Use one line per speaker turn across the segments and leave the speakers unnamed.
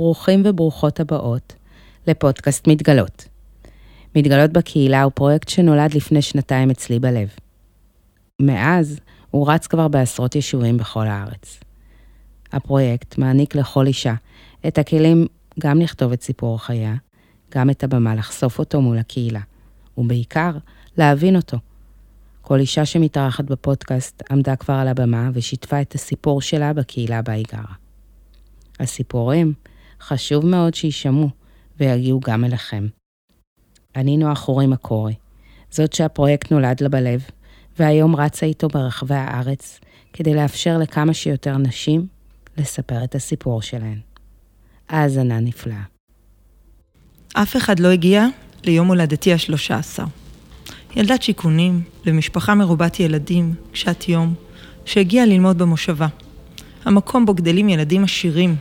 ברוכים וברוכות הבאות לפודקאסט מתגלות. מתגלות בקהילה הוא פרויקט שנולד לפני שנתיים אצלי בלב. מאז הוא רץ כבר בעשרות יישובים בכל הארץ. הפרויקט מעניק לכל אישה את הכלים גם לכתוב את סיפור חייה, גם את הבמה לחשוף אותו מול הקהילה, ובעיקר להבין אותו. כל אישה שמתארחת בפודקאסט עמדה כבר על הבמה ושיתפה את הסיפור שלה בקהילה בה היא גרה. הסיפורים, חשוב מאוד שיישמעו ויגיעו גם אליכם. אני נועה חורי מקורי, זאת שהפרויקט נולד לה בלב, והיום רצה איתו ברחבי הארץ כדי לאפשר לכמה שיותר נשים לספר את הסיפור שלהן. האזנה נפלאה.
אף אחד לא הגיע ליום הולדתי השלושה עשר. ילדת שיכונים, למשפחה מרובת ילדים, קשת יום, שהגיעה ללמוד במושבה. המקום בו גדלים ילדים עשירים.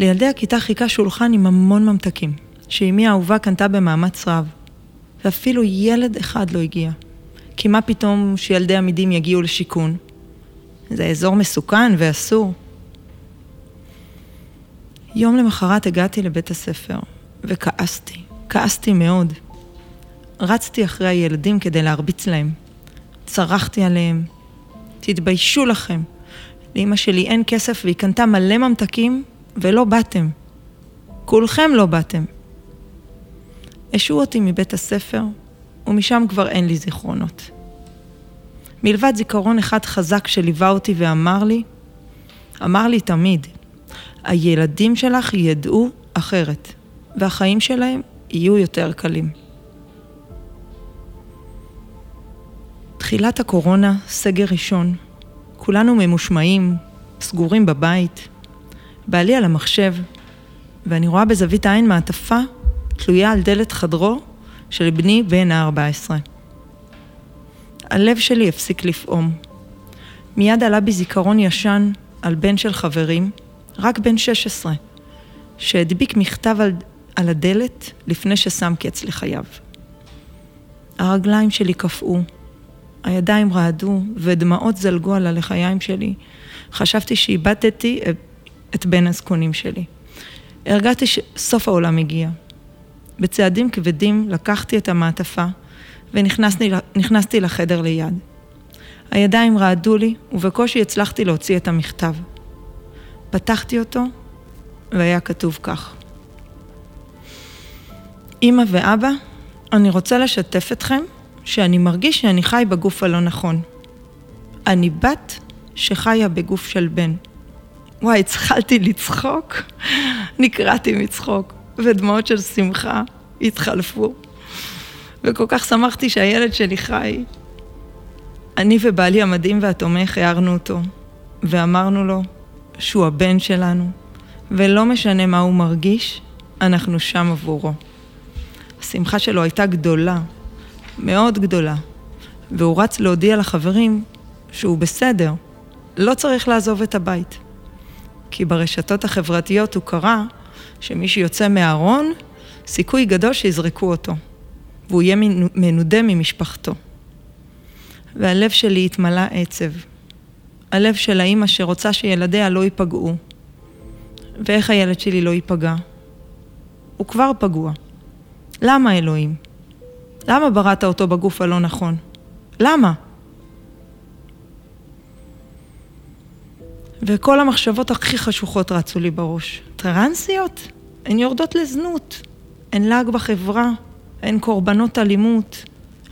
לילדי הכיתה חיכה שולחן עם המון ממתקים, שאמי האהובה קנתה במאמץ רב. ואפילו ילד אחד לא הגיע. כי מה פתאום שילדי עמידים יגיעו לשיכון? זה אזור מסוכן ואסור. יום למחרת הגעתי לבית הספר, וכעסתי, כעסתי מאוד. רצתי אחרי הילדים כדי להרביץ להם. צרחתי עליהם. תתביישו לכם. לאמא שלי אין כסף והיא קנתה מלא ממתקים ולא באתם. כולכם לא באתם. השעו אותי מבית הספר, ומשם כבר אין לי זיכרונות. מלבד זיכרון אחד חזק שליווה אותי ואמר לי, אמר לי תמיד, הילדים שלך ידעו אחרת, והחיים שלהם יהיו יותר קלים. תחילת הקורונה, סגר ראשון. כולנו ממושמעים, סגורים בבית. בעלי על המחשב, ואני רואה בזווית העין מעטפה תלויה על דלת חדרו של בני בן ה-14. הלב שלי הפסיק לפעום. מיד עלה בי זיכרון ישן על בן של חברים, רק בן 16, שהדביק מכתב על, על הדלת לפני ששם קץ לחייו. הרגליים שלי קפאו, הידיים רעדו ודמעות זלגו על הלחיים שלי. חשבתי שאיבדתי את בן הזקונים שלי. הרגעתי שסוף העולם הגיע. בצעדים כבדים לקחתי את המעטפה ונכנסתי לחדר ליד. הידיים רעדו לי ובקושי הצלחתי להוציא את המכתב. פתחתי אותו והיה כתוב כך: אמא ואבא, אני רוצה לשתף אתכם שאני מרגיש שאני חי בגוף הלא נכון. אני בת שחיה בגוף של בן. וואי, התחלתי לצחוק, נקרעתי מצחוק, ודמעות של שמחה התחלפו. וכל כך שמחתי שהילד שלי חי. אני ובעלי המדהים והתומך הערנו אותו, ואמרנו לו שהוא הבן שלנו, ולא משנה מה הוא מרגיש, אנחנו שם עבורו. השמחה שלו הייתה גדולה, מאוד גדולה, והוא רץ להודיע לחברים שהוא בסדר, לא צריך לעזוב את הבית. כי ברשתות החברתיות הוא קרא שמי שיוצא מהארון, סיכוי גדול שיזרקו אותו, והוא יהיה מנודה ממשפחתו. והלב שלי התמלא עצב. הלב של האימא שרוצה שילדיה לא ייפגעו. ואיך הילד שלי לא ייפגע? הוא כבר פגוע. למה אלוהים? למה בראת אותו בגוף הלא נכון? למה? וכל המחשבות הכי חשוכות רצו לי בראש. טרנסיות? הן יורדות לזנות. הן לעג בחברה. הן קורבנות אלימות.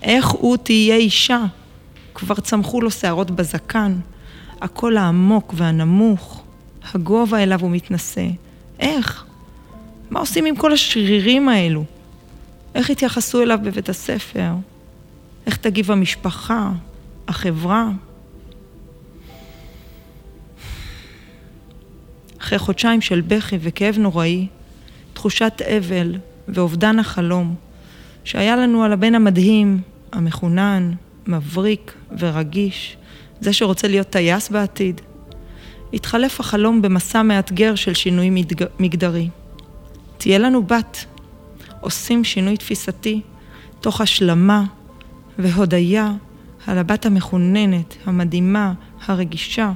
איך הוא תהיה אישה? כבר צמחו לו שערות בזקן. הקול העמוק והנמוך. הגובה אליו הוא מתנשא. איך? מה עושים עם כל השרירים האלו? איך יתייחסו אליו בבית הספר? איך תגיב המשפחה, החברה? אחרי חודשיים של בכי וכאב נוראי, תחושת אבל ואובדן החלום שהיה לנו על הבן המדהים, המחונן, מבריק ורגיש, זה שרוצה להיות טייס בעתיד, התחלף החלום במסע מאתגר של שינוי מגדרי. תהיה לנו בת, עושים שינוי תפיסתי תוך השלמה והודיה על הבת המחוננת, המדהימה, הרגישה,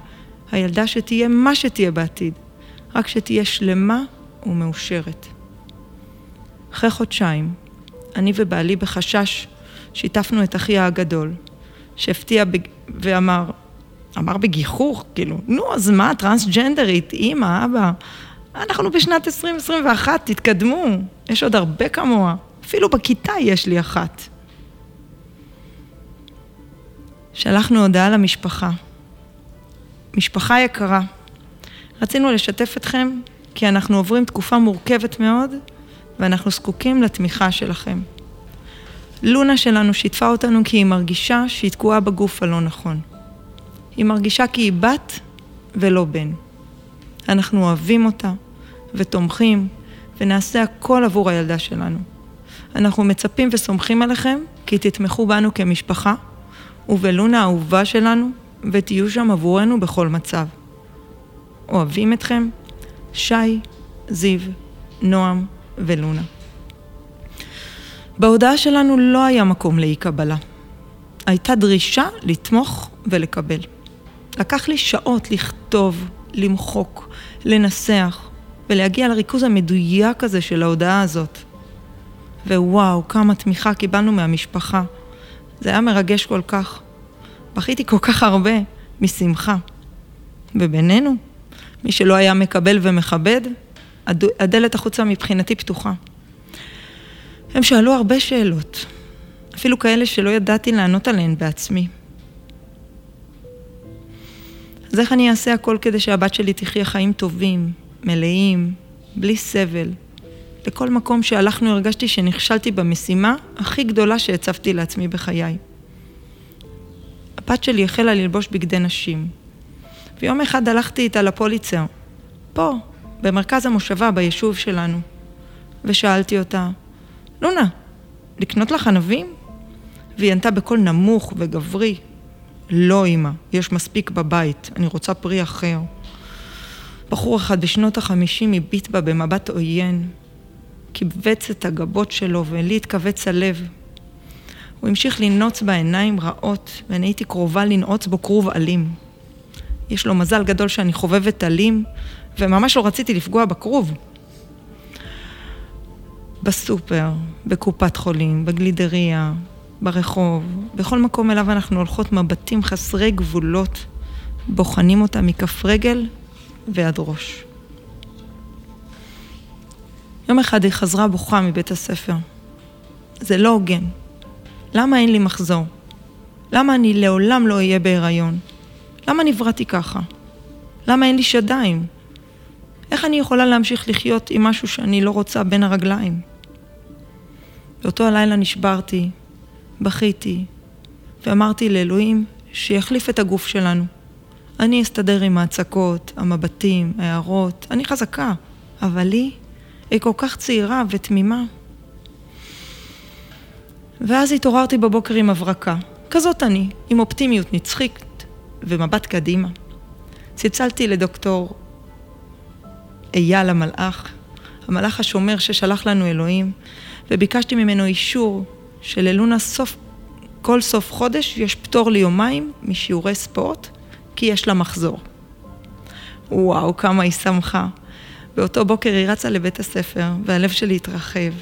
הילדה שתהיה מה שתהיה בעתיד, רק שתהיה שלמה ומאושרת. אחרי חודשיים, אני ובעלי בחשש שיתפנו את אחי הגדול, שהפתיע בג... ואמר, אמר בגיחוך, כאילו, נו, אז מה, טרנסג'נדרית, אימא, אבא, אנחנו בשנת 2021, תתקדמו, יש עוד הרבה כמוה, אפילו בכיתה יש לי אחת. שלחנו הודעה למשפחה. משפחה יקרה, רצינו לשתף אתכם כי אנחנו עוברים תקופה מורכבת מאוד ואנחנו זקוקים לתמיכה שלכם. לונה שלנו שיתפה אותנו כי היא מרגישה שהיא תקועה בגוף הלא נכון. היא מרגישה כי היא בת ולא בן. אנחנו אוהבים אותה ותומכים ונעשה הכל עבור הילדה שלנו. אנחנו מצפים וסומכים עליכם כי תתמכו בנו כמשפחה ובלונה האהובה שלנו ותהיו שם עבורנו בכל מצב. אוהבים אתכם, שי, זיו, נועם ולונה. בהודעה שלנו לא היה מקום לאי קבלה. הייתה דרישה לתמוך ולקבל. לקח לי שעות לכתוב, למחוק, לנסח ולהגיע לריכוז המדויק הזה של ההודעה הזאת. ווואו, כמה תמיכה קיבלנו מהמשפחה. זה היה מרגש כל כך. בכיתי כל כך הרבה משמחה. ובינינו, מי שלא היה מקבל ומכבד, הדלת החוצה מבחינתי פתוחה. הם שאלו הרבה שאלות, אפילו כאלה שלא ידעתי לענות עליהן בעצמי. אז איך אני אעשה הכל כדי שהבת שלי תחיה חיים טובים, מלאים, בלי סבל? לכל מקום שהלכנו הרגשתי שנכשלתי במשימה הכי גדולה שהצבתי לעצמי בחיי. הבת שלי החלה ללבוש בגדי נשים. ויום אחד הלכתי איתה לפוליצר, פה, במרכז המושבה, ביישוב שלנו, ושאלתי אותה, לונה, לקנות לך ענבים? והיא ענתה בקול נמוך וגברי, לא אמא, יש מספיק בבית, אני רוצה פרי אחר. בחור אחד בשנות החמישים הביט בה במבט עוין, קיבץ את הגבות שלו ולי התכווץ הלב. הוא המשיך לנעוץ בעיניים רעות, ואני הייתי קרובה לנעוץ בו כרוב אלים. יש לו מזל גדול שאני חובבת אלים, וממש לא רציתי לפגוע בכרוב. בסופר, בקופת חולים, בגלידריה, ברחוב, בכל מקום אליו אנחנו הולכות מבטים חסרי גבולות, בוחנים אותה מכף רגל ועד ראש. יום אחד היא חזרה בוכה מבית הספר. זה לא הוגן. למה אין לי מחזור? למה אני לעולם לא אהיה בהיריון? למה נבראתי ככה? למה אין לי שדיים? איך אני יכולה להמשיך לחיות עם משהו שאני לא רוצה בין הרגליים? באותו הלילה נשברתי, בכיתי, ואמרתי לאלוהים שיחליף את הגוף שלנו. אני אסתדר עם ההצקות, המבטים, ההערות, אני חזקה, אבל היא, היא כל כך צעירה ותמימה. ואז התעוררתי בבוקר עם הברקה, כזאת אני, עם אופטימיות נצחית ומבט קדימה. צלצלתי לדוקטור אייל המלאך, המלאך השומר ששלח לנו אלוהים, וביקשתי ממנו אישור שללונה סוף, כל סוף חודש יש פטור ליומיים משיעורי ספורט, כי יש לה מחזור. וואו, כמה היא שמחה. באותו בוקר היא רצה לבית הספר, והלב שלי התרחב.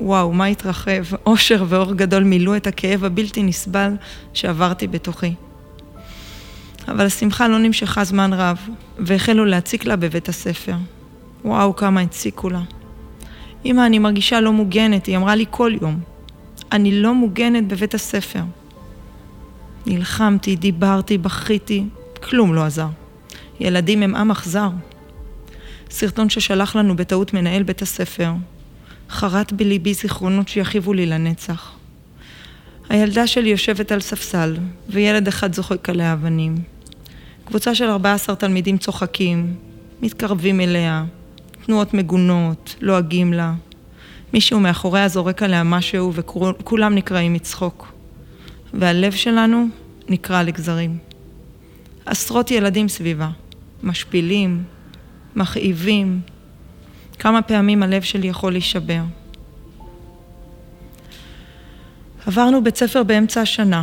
וואו, מה התרחב? אושר ואור גדול מילאו את הכאב הבלתי נסבל שעברתי בתוכי. אבל השמחה לא נמשכה זמן רב, והחלו להציק לה בבית הספר. וואו, כמה הציקו לה. אמא, אני מרגישה לא מוגנת, היא אמרה לי כל יום. אני לא מוגנת בבית הספר. נלחמתי, דיברתי, בכיתי, כלום לא עזר. ילדים הם עם אכזר. סרטון ששלח לנו בטעות מנהל בית הספר, חרט בליבי זיכרונות שיכאיבו לי לנצח. הילדה שלי יושבת על ספסל, וילד אחד זוחק עליה אבנים. קבוצה של 14 תלמידים צוחקים, מתקרבים אליה, תנועות מגונות, לועגים לה. מישהו מאחוריה זורק עליה משהו וכולם נקרעים מצחוק. והלב שלנו נקרע לגזרים. עשרות ילדים סביבה, משפילים, מכאיבים. כמה פעמים הלב שלי יכול להישבר. עברנו בית ספר באמצע השנה,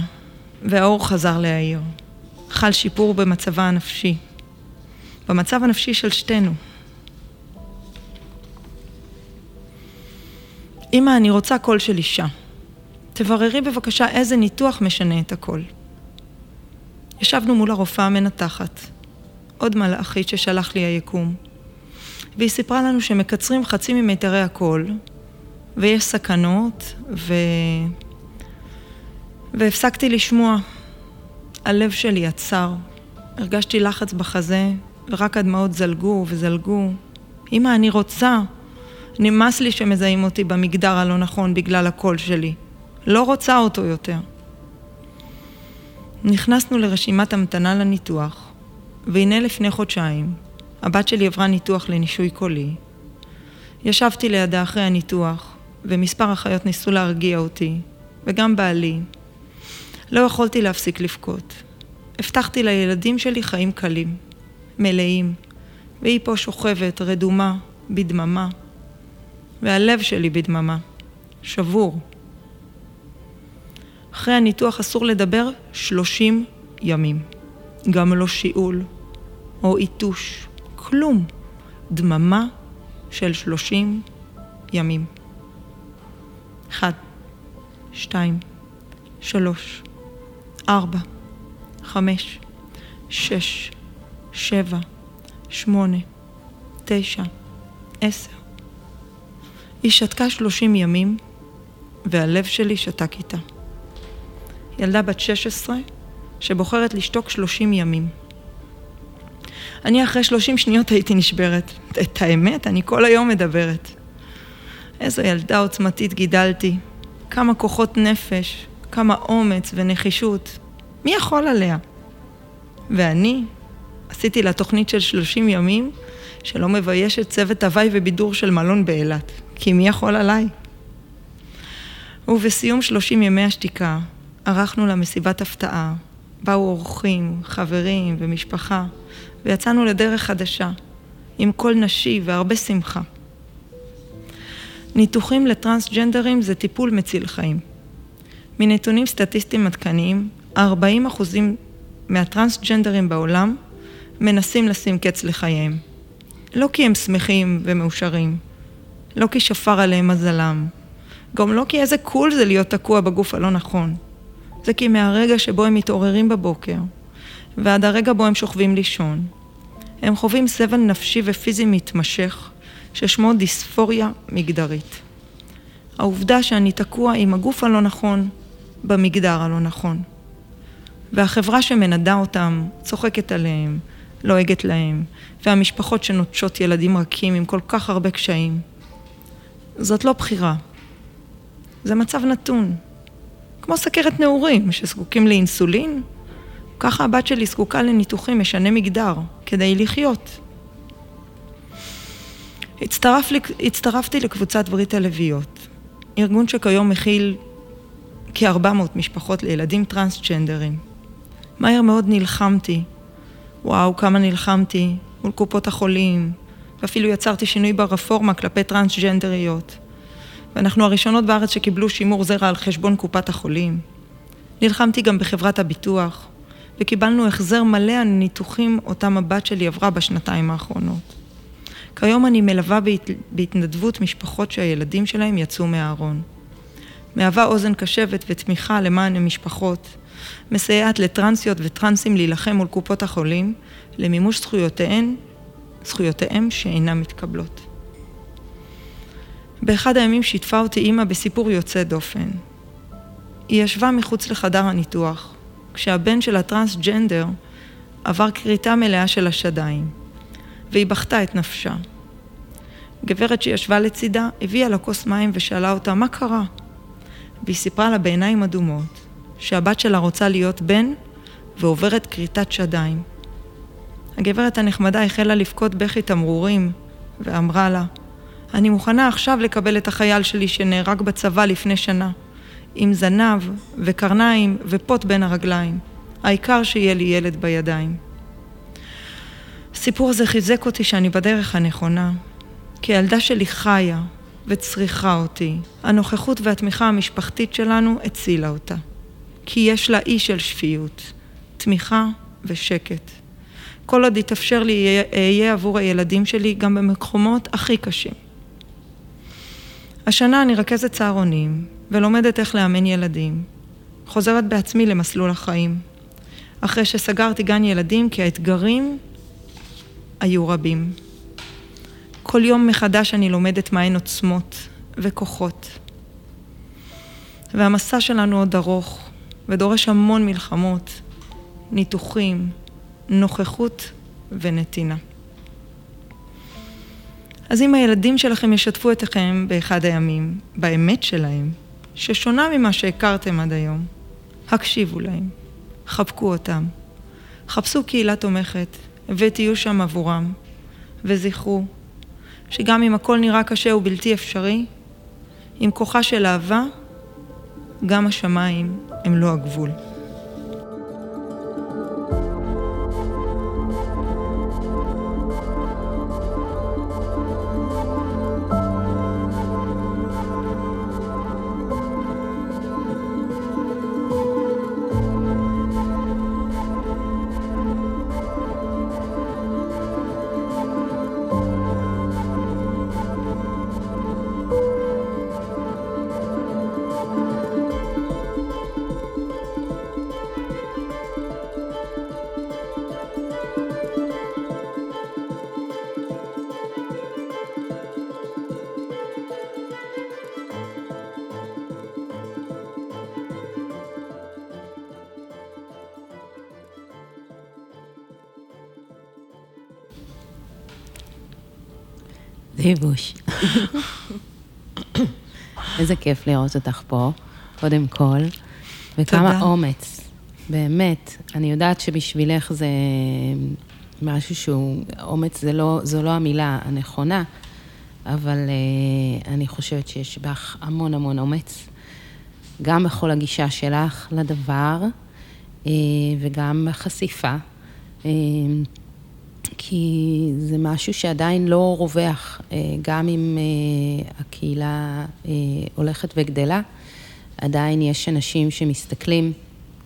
והאור חזר להעיר. חל שיפור במצבה הנפשי, במצב הנפשי של שתינו. אמא, אני רוצה קול של אישה. תבררי בבקשה איזה ניתוח משנה את הקול. ישבנו מול הרופאה המנתחת, עוד מלאכית ששלח לי היקום, והיא סיפרה לנו שמקצרים חצי ממיתרי הקול, ויש סכנות, ו... והפסקתי לשמוע. הלב שלי עצר, הרגשתי לחץ בחזה, ורק הדמעות זלגו וזלגו. אמא, אני רוצה. נמאס לי שמזהים אותי במגדר הלא נכון בגלל הקול שלי. לא רוצה אותו יותר. נכנסנו לרשימת המתנה לניתוח, והנה לפני חודשיים, הבת שלי עברה ניתוח לנישוי קולי. ישבתי לידה אחרי הניתוח, ומספר אחיות ניסו להרגיע אותי, וגם בעלי. לא יכולתי להפסיק לבכות. הבטחתי לילדים שלי חיים קלים, מלאים, והיא פה שוכבת, רדומה, בדממה, והלב שלי בדממה, שבור. אחרי הניתוח אסור לדבר 30 ימים. גם לא שיעול או עיתוש, כלום. דממה של 30 ימים. אחד, שתיים, שלוש, ארבע, חמש, שש, שבע, שמונה, תשע, עשר. היא שתקה שלושים ימים, והלב שלי שתק איתה. ילדה בת 16 שבוחרת לשתוק 30 ימים. אני אחרי 30 שניות הייתי נשברת. את האמת, אני כל היום מדברת. איזו ילדה עוצמתית גידלתי. כמה כוחות נפש, כמה אומץ ונחישות. מי יכול עליה? ואני עשיתי לה תוכנית של 30 ימים שלא מביישת צוות הוואי ובידור של מלון באילת. כי מי יכול עליי? ובסיום 30 ימי השתיקה, ערכנו לה מסיבת הפתעה. באו אורחים, חברים ומשפחה, ויצאנו לדרך חדשה, עם קול נשי והרבה שמחה. ניתוחים לטרנסג'נדרים זה טיפול מציל חיים. מנתונים סטטיסטיים עדכניים, 40 אחוזים מהטרנסג'נדרים בעולם מנסים לשים קץ לחייהם. לא כי הם שמחים ומאושרים, לא כי שפר עליהם מזלם, גם לא כי איזה קול זה להיות תקוע בגוף הלא נכון. זה כי מהרגע שבו הם מתעוררים בבוקר, ועד הרגע בו הם שוכבים לישון, הם חווים סבל נפשי ופיזי מתמשך, ששמו דיספוריה מגדרית. העובדה שאני תקוע עם הגוף הלא נכון, במגדר הלא נכון. והחברה שמנדה אותם, צוחקת עליהם, לועגת להם, והמשפחות שנוטשות ילדים רכים עם כל כך הרבה קשיים. זאת לא בחירה, זה מצב נתון. כמו סכרת נעורים שזקוקים לאינסולין, ככה הבת שלי זקוקה לניתוחים משנה מגדר כדי לחיות. הצטרף, הצטרפתי לקבוצת ברית הלוויות, ארגון שכיום מכיל כ-400 משפחות לילדים טרנסג'נדרים. מהר מאוד נלחמתי, וואו, כמה נלחמתי מול קופות החולים, ואפילו יצרתי שינוי ברפורמה כלפי טרנסג'נדריות. ואנחנו הראשונות בארץ שקיבלו שימור זרע על חשבון קופת החולים. נלחמתי גם בחברת הביטוח, וקיבלנו החזר מלא על ניתוחים אותם הבת שלי עברה בשנתיים האחרונות. כיום אני מלווה בהת... בהתנדבות משפחות שהילדים שלהם יצאו מהארון. מהווה אוזן קשבת ותמיכה למען המשפחות, מסייעת לטרנסיות וטרנסים להילחם מול קופות החולים למימוש זכויותיהן, זכויותיהם שאינן מתקבלות. באחד הימים שיתפה אותי אימא בסיפור יוצא דופן. היא ישבה מחוץ לחדר הניתוח, כשהבן של הטרנסג'נדר עבר כריתה מלאה של השדיים, והיא בכתה את נפשה. גברת שישבה לצידה הביאה לה כוס מים ושאלה אותה מה קרה. והיא סיפרה לה בעיניים אדומות שהבת שלה רוצה להיות בן ועוברת כריתת שדיים. הגברת הנחמדה החלה לבכות בכי תמרורים ואמרה לה, אני מוכנה עכשיו לקבל את החייל שלי שנהרג בצבא לפני שנה, עם זנב וקרניים ופוט בין הרגליים. העיקר שיהיה לי ילד בידיים. הסיפור הזה חיזק אותי שאני בדרך הנכונה, כי הילדה שלי חיה וצריכה אותי. הנוכחות והתמיכה המשפחתית שלנו הצילה אותה. כי יש לה אי של שפיות, תמיכה ושקט. כל עוד יתאפשר לי, אהיה עבור הילדים שלי גם במקומות הכי קשים. השנה אני רכזת צהרונים ולומדת איך לאמן ילדים. חוזרת בעצמי למסלול החיים. אחרי שסגרתי גן ילדים כי האתגרים היו רבים. כל יום מחדש אני לומדת מהן עוצמות וכוחות. והמסע שלנו עוד ארוך ודורש המון מלחמות, ניתוחים, נוכחות ונתינה. אז אם הילדים שלכם ישתפו אתכם באחד הימים, באמת שלהם, ששונה ממה שהכרתם עד היום, הקשיבו להם, חבקו אותם, חפשו קהילה תומכת ותהיו שם עבורם, וזכרו שגם אם הכל נראה קשה ובלתי אפשרי, עם כוחה של אהבה, גם השמיים הם לא הגבול.
דיבוש. איזה כיף לראות אותך פה, קודם כל, וכמה
תודה.
אומץ, באמת. אני יודעת שבשבילך זה משהו שהוא, אומץ זה לא, זו לא המילה הנכונה, אבל uh, אני חושבת שיש בך המון המון אומץ, גם בכל הגישה שלך לדבר, uh, וגם בחשיפה. Uh, כי זה משהו שעדיין לא רווח, אה, גם אם אה, הקהילה אה, הולכת וגדלה, עדיין יש אנשים שמסתכלים,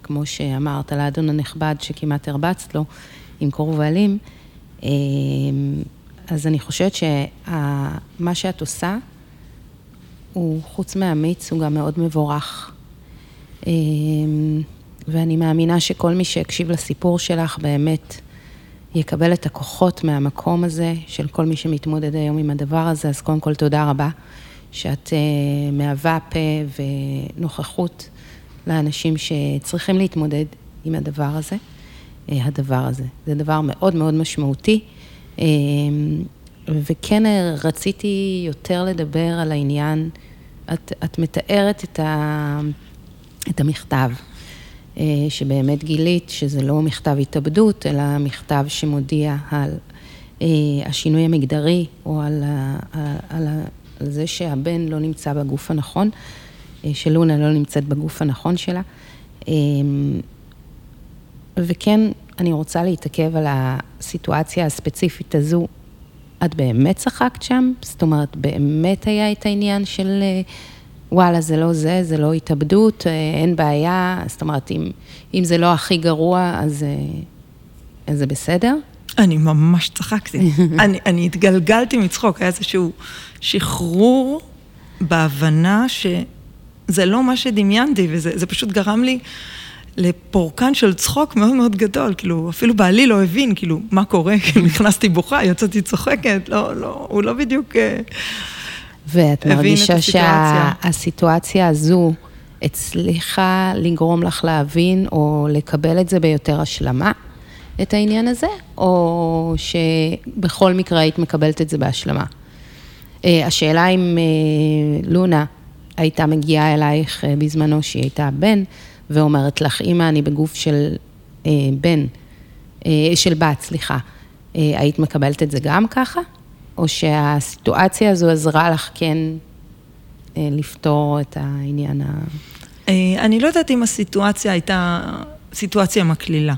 כמו שאמרת, על האדון הנכבד שכמעט הרבצת לו, עם קור ואלים. אז אני חושבת שמה שאת עושה, הוא חוץ מאמיץ, הוא גם מאוד מבורך. ואני מאמינה שכל מי שהקשיב לסיפור שלך באמת יקבל את הכוחות מהמקום הזה, של כל מי שמתמודד היום עם הדבר הזה, אז קודם כל תודה רבה, שאת uh, מהווה פה ונוכחות לאנשים שצריכים להתמודד עם הדבר הזה, uh, הדבר הזה. זה דבר מאוד מאוד משמעותי, uh, וכן רציתי יותר לדבר על העניין, את, את מתארת את, ה, את המכתב. אה, שבאמת גילית שזה לא מכתב התאבדות, אלא מכתב שמודיע על אה, השינוי המגדרי, או על, ה, על, ה, על זה שהבן לא נמצא בגוף הנכון, אה, שלונה לא נמצאת בגוף הנכון שלה. וכן, אני רוצה להתעכב על הסיטואציה הספציפית הזו. את באמת צחקת שם? זאת אומרת, באמת היה את העניין של... וואלה, זה לא זה, זה לא התאבדות, אה, אין בעיה, זאת אומרת, אם, אם זה לא הכי גרוע, אז, אה, אז זה בסדר?
אני ממש צחקתי. אני, אני התגלגלתי מצחוק, היה איזשהו שחרור בהבנה שזה לא מה שדמיינתי, וזה פשוט גרם לי לפורקן של צחוק מאוד מאוד גדול, כאילו, אפילו בעלי לא הבין, כאילו, מה קורה, כאילו, נכנסתי בוכה, יצאתי צוחקת, לא, לא, הוא לא בדיוק...
ואת מרגישה שהסיטואציה הזו הצליחה לגרום לך להבין או לקבל את זה ביותר השלמה, את העניין הזה, או שבכל מקרה היית מקבלת את זה בהשלמה? אה, השאלה אם אה, לונה הייתה מגיעה אלייך אה, בזמנו שהיא הייתה בן, ואומרת לך, אמא, אני בגוף של בן, של בת, סליחה, היית מקבלת את זה גם ככה? או שהסיטואציה הזו עזרה לך כן אה, לפתור את העניין ה...
אה, אני לא יודעת אם הסיטואציה הייתה סיטואציה מקלילה,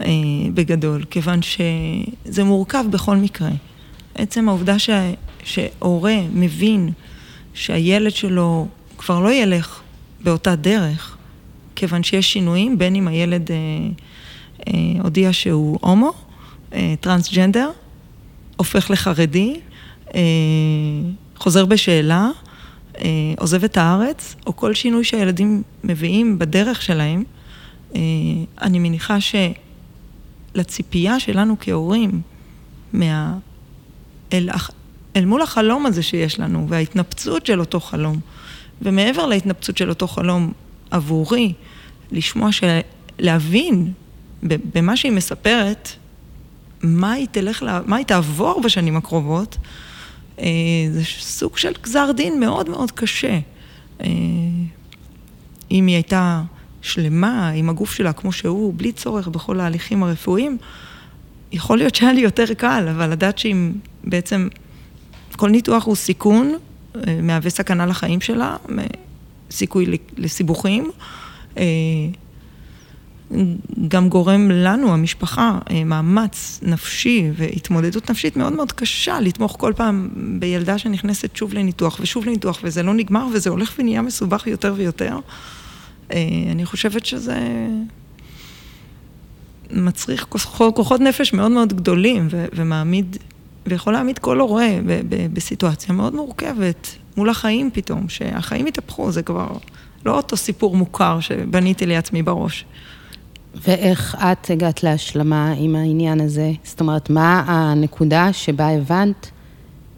אה, בגדול, כיוון שזה מורכב בכל מקרה. עצם העובדה ש... שהורה מבין שהילד שלו כבר לא ילך באותה דרך, כיוון שיש שינויים, בין אם הילד אה, אה, הודיע שהוא הומו, אה, טרנסג'נדר, הופך לחרדי, אה, חוזר בשאלה, אה, עוזב את הארץ, או כל שינוי שהילדים מביאים בדרך שלהם, אה, אני מניחה שלציפייה שלנו כהורים, מה... אל, אל מול החלום הזה שיש לנו, וההתנפצות של אותו חלום, ומעבר להתנפצות של אותו חלום עבורי, לשמוע, של... להבין במה שהיא מספרת, מה היא תלך, לה... מה היא תעבור בשנים הקרובות, אה, זה סוג של גזר דין מאוד מאוד קשה. אה, אם היא הייתה שלמה עם הגוף שלה כמו שהוא, בלי צורך בכל ההליכים הרפואיים, יכול להיות שהיה לי יותר קל, אבל לדעת שאם בעצם כל ניתוח הוא סיכון, אה, מהווה סכנה לחיים שלה, סיכוי לסיבוכים, גם גורם לנו, המשפחה, אה, מאמץ נפשי והתמודדות נפשית מאוד מאוד קשה לתמוך כל פעם בילדה שנכנסת שוב לניתוח ושוב לניתוח, וזה לא נגמר וזה הולך ונהיה מסובך יותר ויותר. אה, אני חושבת שזה מצריך כוחות נפש מאוד מאוד גדולים ומעמיד, ויכול להעמיד כל הורה בסיטואציה מאוד מורכבת מול החיים פתאום, שהחיים התהפכו, זה כבר לא אותו סיפור מוכר שבניתי לעצמי בראש.
ואיך את הגעת להשלמה עם העניין הזה? זאת אומרת, מה הנקודה שבה הבנת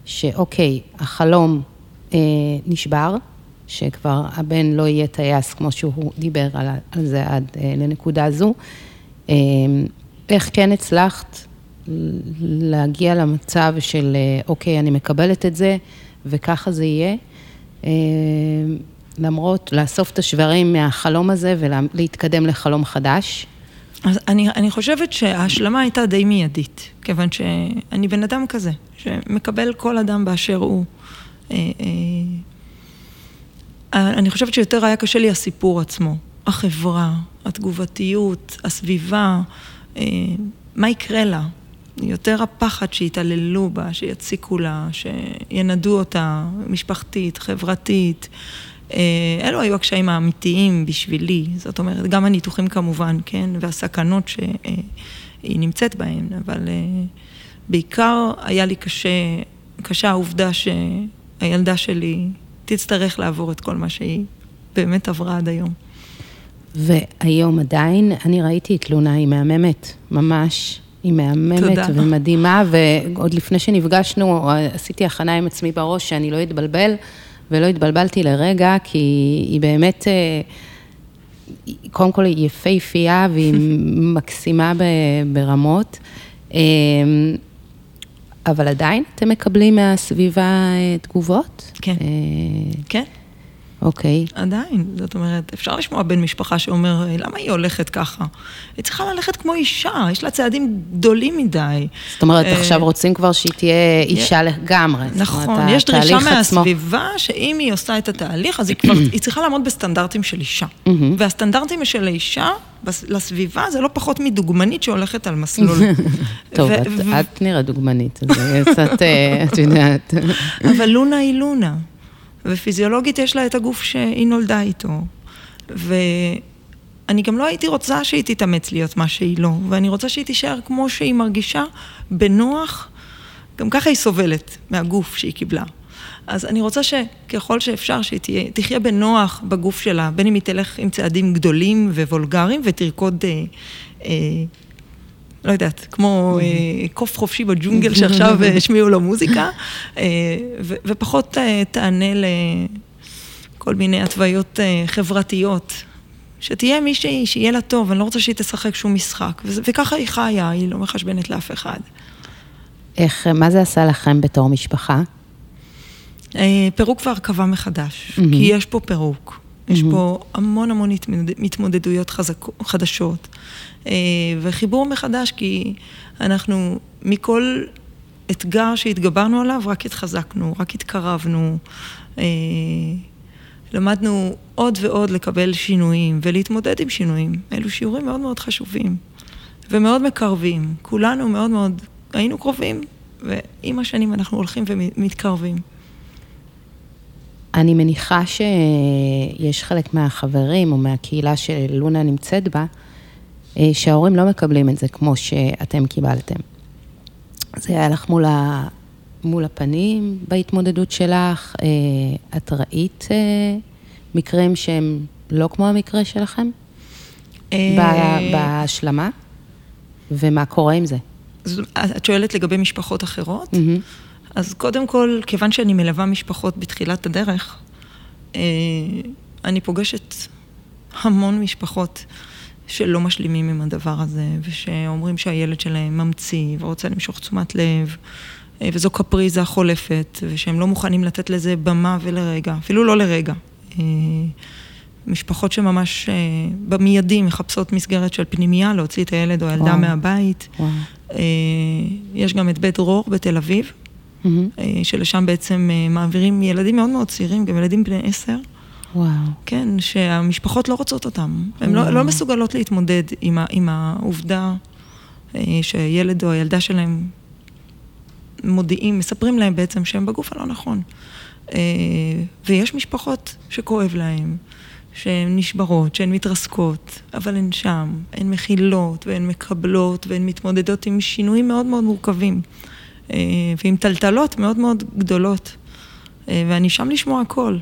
שאוקיי, החלום אה, נשבר, שכבר הבן לא יהיה טייס כמו שהוא דיבר על, על זה עד אה, לנקודה זו. אה, איך כן הצלחת להגיע למצב של אה, אוקיי, אני מקבלת את זה וככה זה יהיה? אה, למרות, לאסוף את השברים מהחלום הזה ולהתקדם לחלום חדש?
אז אני, אני חושבת שההשלמה הייתה די מיידית, כיוון שאני בן אדם כזה, שמקבל כל אדם באשר הוא. אה, אה, אני חושבת שיותר היה קשה לי הסיפור עצמו, החברה, התגובתיות, הסביבה, אה, מה יקרה לה. יותר הפחד שיתעללו בה, שיציקו לה, שינדו אותה, משפחתית, חברתית. אה, אלו היו הקשיים האמיתיים בשבילי, זאת אומרת, גם הניתוחים כמובן, כן, והסכנות שהיא נמצאת בהן, אבל אה, בעיקר היה לי קשה, קשה העובדה שהילדה שלי תצטרך לעבור את כל מה שהיא באמת עברה עד היום.
והיום עדיין, אני ראיתי את לונה, היא מהממת, ממש. היא מהממת תודה. ומדהימה, ועוד לפני שנפגשנו, עשיתי הכנה עם עצמי בראש שאני לא אתבלבל. ולא התבלבלתי לרגע, כי היא באמת, אה, קודם כל היא יפהפייה והיא מקסימה ברמות, אה, אבל עדיין אתם מקבלים מהסביבה אה, תגובות?
כן, כן.
אוקיי.
עדיין, זאת אומרת, אפשר לשמוע בן משפחה שאומר, למה היא הולכת ככה? היא צריכה ללכת כמו אישה, יש לה צעדים גדולים מדי.
זאת אומרת, אה, עכשיו רוצים כבר שהיא תהיה אישה לגמרי.
נכון, יש דרישה מהסביבה, שאם היא עושה את התהליך, אז היא כבר, היא צריכה לעמוד בסטנדרטים של אישה. והסטנדרטים של האישה, לסביבה, זה לא פחות מדוגמנית שהולכת על מסלול.
טוב, את נראית דוגמנית, אז קצת, אה, את יודעת.
אבל לונה היא לונה. ופיזיולוגית יש לה את הגוף שהיא נולדה איתו. ואני גם לא הייתי רוצה שהיא תתאמץ להיות מה שהיא לא, ואני רוצה שהיא תישאר כמו שהיא מרגישה, בנוח, גם ככה היא סובלת מהגוף שהיא קיבלה. אז אני רוצה שככל שאפשר שהיא תהיה, תחיה בנוח בגוף שלה, בין אם היא תלך עם צעדים גדולים ווולגריים ותרקוד אה, אה, לא יודעת, כמו אה, קוף חופשי בג'ונגל שעכשיו אה, השמיעו לו מוזיקה, אה, ופחות תענה לכל מיני התוויות חברתיות. שתהיה מישהי, שיהיה לה טוב, אני לא רוצה שהיא תשחק שום משחק. וככה היא חיה, היא לא מחשבנת לאף אחד.
איך, מה זה עשה לכם בתור משפחה?
פירוק והרכבה מחדש. כי יש פה פירוק. יש mm-hmm. פה המון המון התמודדויות חזק, חדשות. אה, וחיבור מחדש, כי אנחנו מכל אתגר שהתגברנו עליו, רק התחזקנו, רק התקרבנו. אה, למדנו עוד ועוד לקבל שינויים ולהתמודד עם שינויים. אלו שיעורים מאוד מאוד חשובים ומאוד מקרבים. כולנו מאוד מאוד היינו קרובים, ועם השנים אנחנו הולכים ומתקרבים.
אני מניחה שיש חלק מהחברים או מהקהילה שלונה נמצאת בה, אה, שההורים לא מקבלים את זה כמו שאתם קיבלתם. זה היה לך מול, ה... מול הפנים בהתמודדות שלך? אה, את ראית אה, מקרים שהם לא כמו המקרה שלכם?
אה,
ב- בהשלמה? ומה קורה עם זה?
את שואלת לגבי משפחות אחרות?
מהמם.
אז קודם כל, כיוון שאני מלווה משפחות בתחילת הדרך, אה, אני פוגשת המון משפחות שלא משלימים עם הדבר הזה, ושאומרים שהילד שלהם ממציא ורוצה למשוך תשומת לב, אה, וזו קפריזה חולפת, ושהם לא מוכנים לתת לזה במה ולרגע, אפילו לא לרגע. אה, משפחות שממש אה, במיידי מחפשות מסגרת של פנימייה, להוציא את הילד או הילדה
וואו.
מהבית.
וואו.
יש גם את בית דרור בתל אביב,
מהמם.
אה, שלשם בעצם אה, מעבירים ילדים מאוד מאוד צעירים, גם ילדים בני עשר,
וואו.
כן, שהמשפחות לא רוצות אותם. הן. לא, לא מסוגלות להתמודד עם, ה, עם העובדה אה, שהילד או הילדה שלהם מודיעים, מספרים להם בעצם שהם בגוף הלא נכון. ויש משפחות שכואב להן, שהן נשברות, שהן מתרסקות, אבל הן שם, הן מכילות והן מקבלות והן מתמודדות עם שינויים מאוד מאוד מורכבים. אה, ועם טלטלות מאוד מאוד גדולות. אה, ואני שם לשמוע הכל,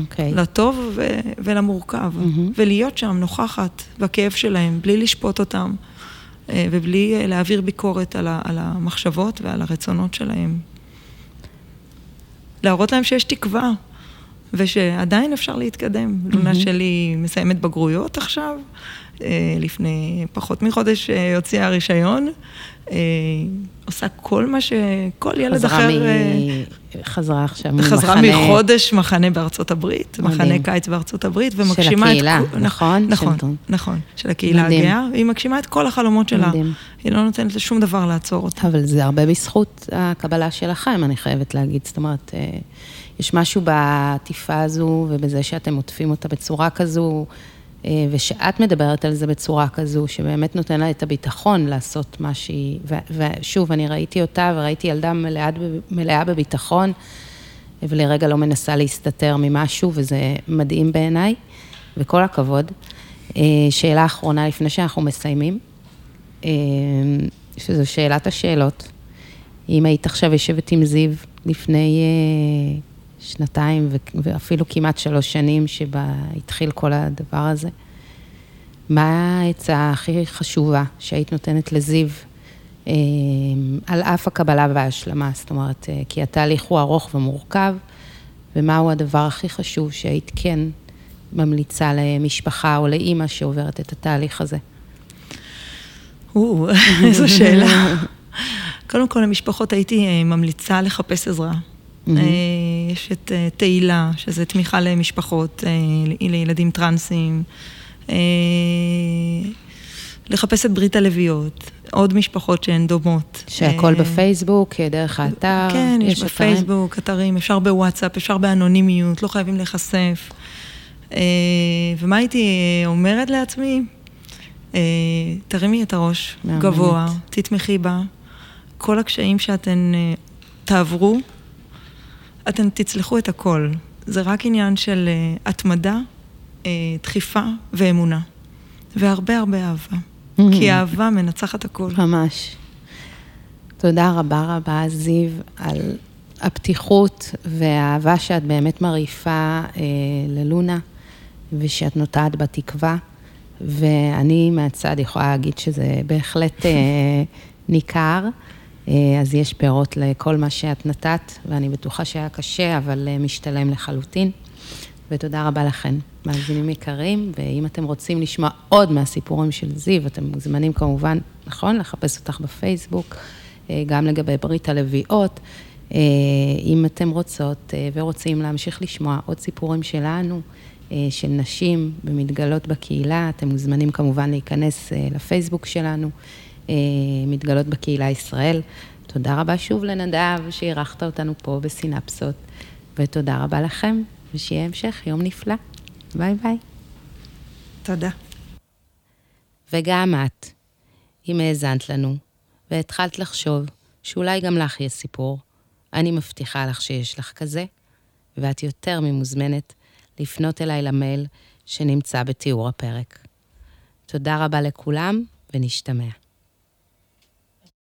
אוקיי.
לטוב ו- ולמורכב,
מהמם.
ולהיות שם נוכחת בכאב שלהם, בלי לשפוט אותם, אה, ובלי להעביר ביקורת על, ה- על המחשבות ועל הרצונות שלהם. להראות להם שיש תקווה, ושעדיין אפשר להתקדם. לונה שלי מסיימת בגרויות עכשיו, לפני פחות מחודש אה, הוציאה רישיון, אה, עושה כל מה שכל ילד
חזרה
אחר...
מ...
אה,
חזרה עכשיו
חזרה
ממחנה-
מחודש מחנה בארצות הברית,
מדהים.
מחנה קיץ בארצות הברית,
של
ומגשימה את...
הקהילה,
כל-
נכון?
נכון,
של-
נכון, של הקהילה
מדהים.
הגאה, והיא מגשימה את כל החלומות שלה.
מדהים.
היא לא נותנת לשום דבר לעצור אותה.
אבל זה הרבה בזכות הקבלה שלכם, אני חייבת להגיד. זאת אומרת, אה, יש משהו בעטיפה הזו ובזה שאתם עוטפים אותה בצורה כזו, ושאת מדברת על זה בצורה כזו, שבאמת נותן לה את הביטחון לעשות מה שהיא... ושוב, אני ראיתי אותה וראיתי ילדה מלאה, מלאה בביטחון, ולרגע לא מנסה להסתתר ממשהו, וזה מדהים בעיניי, וכל הכבוד. אה, שאלה אחרונה לפני שאנחנו מסיימים. אה, שזו שאלת השאלות. אם היית עכשיו יושבת עם זיו לפני אה, שנתיים ואפילו כמעט שלוש שנים שבה התחיל כל הדבר הזה, מה העצה הכי חשובה שהיית נותנת לזיו אה, על אף הקבלה וההשלמה? זאת אומרת, אה, כי התהליך הוא ארוך ומורכב, ומהו הדבר הכי חשוב שהיית כן ממליצה למשפחה או לאימא שעוברת את התהליך הזה?
או, איזו שאלה. קודם כל, למשפחות הייתי אה, ממליצה לחפש עזרה.
מהמם.
אה, יש את אה, תהילה, שזה תמיכה למשפחות, אה, לילדים טרנסים. לחפש את ברית הלביאות, עוד משפחות שהן דומות.
שהכל בפייסבוק, דרך האתר,
כן, יש
אתרים?
בפייסבוק, אתרים, אפשר בוואטסאפ, אפשר באנונימיות, לא חייבים להיחשף. ומה הייתי אומרת לעצמי? תרימי את הראש. גבוה, תתמכי בה. כל הקשיים שאתן תעברו, אתן תצלחו את הכל. זה רק עניין של אה, התמדה, אה, דחיפה ואמונה. והרבה הרבה אהבה. כי האהבה מנצחת הכל.
ממש. תודה רבה רבה, זיו, על הפתיחות והאהבה שאת באמת מרעיפה אה, ללונה, ושאת נוטעת בתקווה. ואני מהצד יכולה להגיד שזה בהחלט אה, ניכר. אה, אז יש פירות לכל מה שאת נתת, ואני בטוחה שהיה קשה, אבל אה, משתלם לחלוטין. ותודה רבה לכם, מאזינים יקרים, ואם אתם רוצים לשמוע עוד מהסיפורים של זיו, אתם מוזמנים כמובן, נכון, לחפש אותך בפייסבוק, אה, גם לגבי ברית הלוויות. אם אתם רוצות ורוצים להמשיך לשמוע עוד סיפורים שלנו, של נשים במתגלות בקהילה, אתם מוזמנים כמובן להיכנס לפייסבוק שלנו, מתגלות בקהילה ישראל. תודה רבה שוב לנדב שאירחת אותנו פה בסינפסות, ותודה רבה לכם, ושיהיה המשך יום נפלא. ביי ביי.
תודה.
וגם את, אם האזנת לנו, והתחלת לחשוב שאולי גם לך יש סיפור, אני מבטיחה לך שיש לך כזה, ואת יותר ממוזמנת לפנות אליי למייל שנמצא בתיאור הפרק. תודה רבה לכולם, ונשתמע.